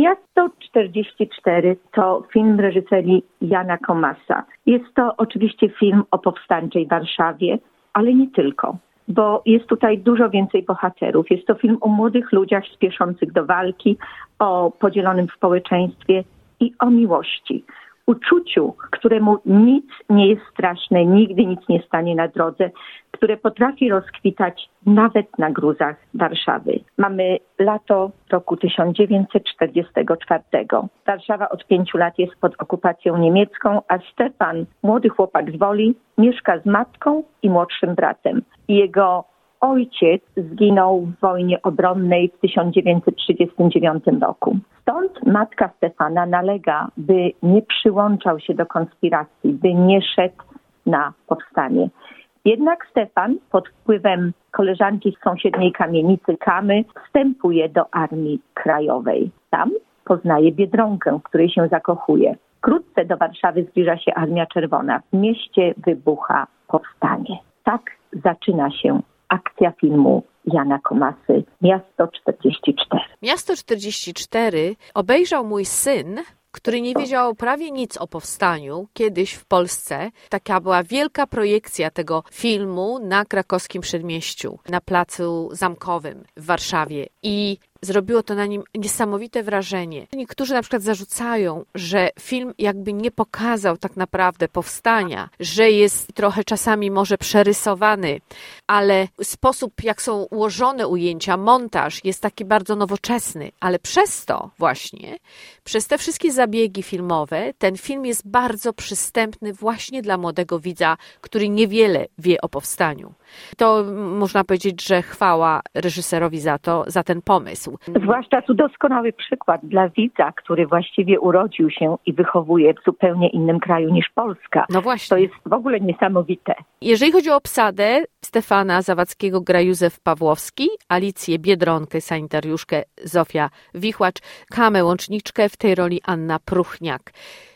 Miasto 44 to film reżyserii Jana Komasa. Jest to oczywiście film o powstańczej Warszawie, ale nie tylko, bo jest tutaj dużo więcej bohaterów. Jest to film o młodych ludziach spieszących do walki, o podzielonym społeczeństwie i o miłości uczuciu, któremu nic nie jest straszne, nigdy nic nie stanie na drodze, które potrafi rozkwitać nawet na gruzach Warszawy. Mamy lato roku 1944. Warszawa od pięciu lat jest pod okupacją niemiecką, a Stefan, młody chłopak z Woli, mieszka z matką i młodszym bratem. Jego ojciec zginął w wojnie obronnej w 1939 roku. Stąd matka Stefana nalega, by nie przyłączał się do konspiracji, by nie szedł na powstanie. Jednak Stefan pod wpływem koleżanki z sąsiedniej kamienicy Kamy wstępuje do Armii Krajowej. Tam poznaje Biedronkę, w której się zakochuje. Wkrótce do Warszawy zbliża się Armia Czerwona. W mieście wybucha powstanie. Tak zaczyna się akcja filmu Jana Komasy Miasto 44. Miasto 44 obejrzał mój syn który nie wiedział prawie nic o powstaniu kiedyś w Polsce. Taka była wielka projekcja tego filmu na krakowskim przedmieściu, na placu zamkowym w Warszawie. I zrobiło to na nim niesamowite wrażenie. Niektórzy na przykład zarzucają, że film jakby nie pokazał tak naprawdę powstania, że jest trochę czasami może przerysowany, ale sposób, jak są ułożone ujęcia, montaż jest taki bardzo nowoczesny, ale przez to właśnie, przez te wszystkie zabiegi filmowe, ten film jest bardzo przystępny właśnie dla młodego widza, który niewiele wie o powstaniu. To można powiedzieć, że chwała reżyserowi za to, za ten pomysł. Zwłaszcza tu doskonały przykład dla widza, który właściwie urodził się i wychowuje w zupełnie innym kraju niż Polska. No właśnie. To jest w ogóle niesamowite. Jeżeli chodzi o obsadę, Stefana Zawadzkiego gra Józef Pawłowski, Alicję Biedronkę, sanitariuszkę Zofia Wichłacz, Kamę Łączniczkę, w tej roli Anna Pruchniak.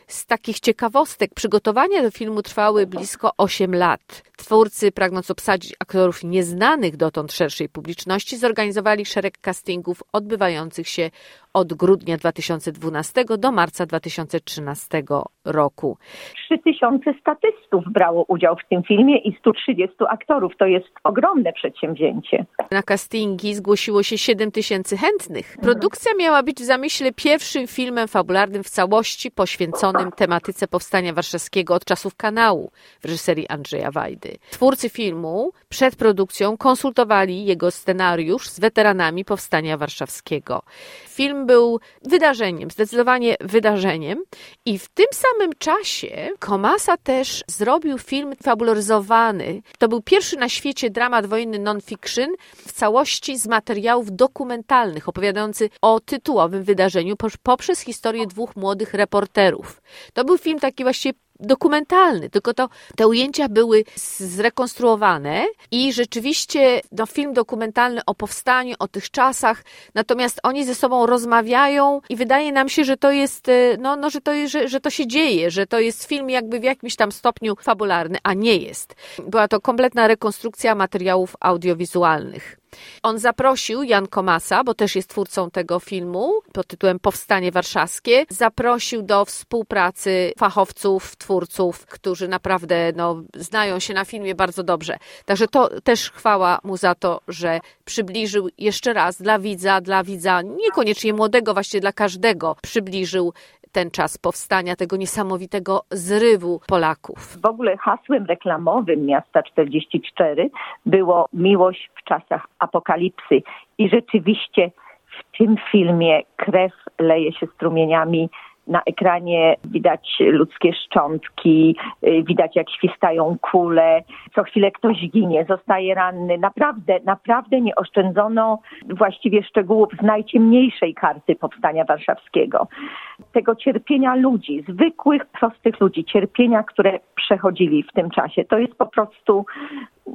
Z takich ciekawostek przygotowania do filmu trwały blisko 8 lat. Twórcy, pragnąc obsadzić aktorów nieznanych dotąd szerszej publiczności, zorganizowali szereg castingów odbywających się od grudnia 2012 do marca 2013 roku. 3000 statystów brało udział w tym filmie i 130 aktorów. To jest ogromne przedsięwzięcie. Na castingi zgłosiło się 7 tysięcy chętnych. Produkcja miała być w zamyśle pierwszym filmem fabularnym w całości poświęconym tematyce powstania warszawskiego od czasów kanału w reżyserii Andrzeja Wajdy. Twórcy filmu przed produkcją konsultowali jego scenariusz z weteranami powstania warszawskiego. Film był wydarzeniem, zdecydowanie wydarzeniem i w tym samym czasie Komasa też zrobił film fabularyzowany. To był pierwszy na świecie dramat wojenny non-fiction w całości z materiałów dokumentalnych, opowiadający o tytułowym wydarzeniu poprzez historię dwóch młodych reporterów. To był film taki właściwie dokumentalny, tylko to te ujęcia były zrekonstruowane i rzeczywiście no, film dokumentalny o powstaniu, o tych czasach, natomiast oni ze sobą rozmawiają i wydaje nam się, że to jest, e, no, no że, to że, że to się dzieje, że to jest film jakby w jakimś tam stopniu fabularny, a nie jest. Była to kompletna rekonstrukcja materiałów audiowizualnych. On zaprosił Jan Komasa, bo też jest twórcą tego filmu pod tytułem Powstanie Warszawskie. Zaprosił do współpracy fachowców, twórców, którzy naprawdę no, znają się na filmie bardzo dobrze. Także to też chwała mu za to, że przybliżył jeszcze raz dla widza, dla widza niekoniecznie młodego, właśnie dla każdego przybliżył ten czas powstania tego niesamowitego zrywu Polaków. W ogóle hasłem reklamowym miasta 44 było miłość w czasach apokalipsy. I rzeczywiście w tym filmie krew leje się strumieniami na ekranie widać ludzkie szczątki, y, widać jak świstają kule, co chwilę ktoś ginie, zostaje ranny. Naprawdę, naprawdę nie oszczędzono właściwie szczegółów z najciemniejszej karty powstania warszawskiego. Tego cierpienia ludzi, zwykłych, prostych ludzi, cierpienia, które przechodzili w tym czasie. To jest po prostu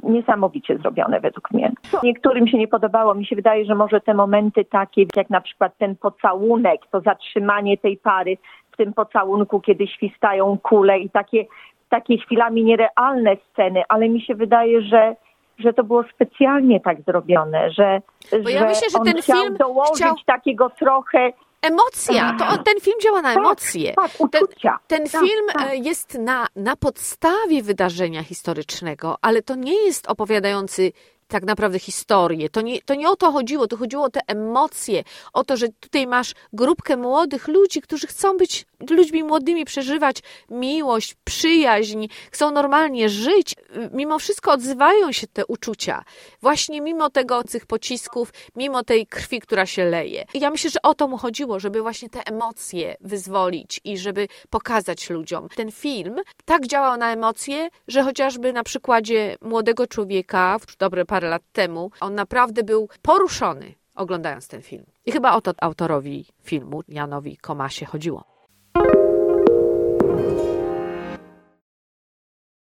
niesamowicie zrobione według mnie. Niektórym się nie podobało. Mi się wydaje, że może te momenty takie, jak na przykład ten pocałunek, to zatrzymanie tej pary w tym pocałunku, kiedy świstają kule i takie, takie chwilami nierealne sceny, ale mi się wydaje, że że to było specjalnie tak zrobione, że, Bo ja myślę, że on ten chciał film dołożyć chciał... takiego trochę Emocja, to ten film działa na Tak, emocje. tak, uczucia. Ten, ten Tak, film tak. e, jest na, na podstawie wydarzenia historycznego, ale to nie jest opowiadający tak naprawdę historię. To nie, to nie o to chodziło, to chodziło o te emocje, o to, że tutaj masz grupkę młodych ludzi, którzy chcą być ludźmi młodymi, przeżywać miłość, przyjaźń, chcą normalnie żyć. Mimo wszystko odzywają się te uczucia. Właśnie mimo tego tych pocisków, mimo tej krwi, która się leje. I ja myślę, że o to mu chodziło, żeby właśnie te emocje wyzwolić i żeby pokazać ludziom. Ten film tak działał na emocje, że chociażby na przykładzie młodego człowieka, dobre parę lat temu, on naprawdę był poruszony oglądając ten film. I chyba o to autorowi filmu, Janowi Komasie, chodziło.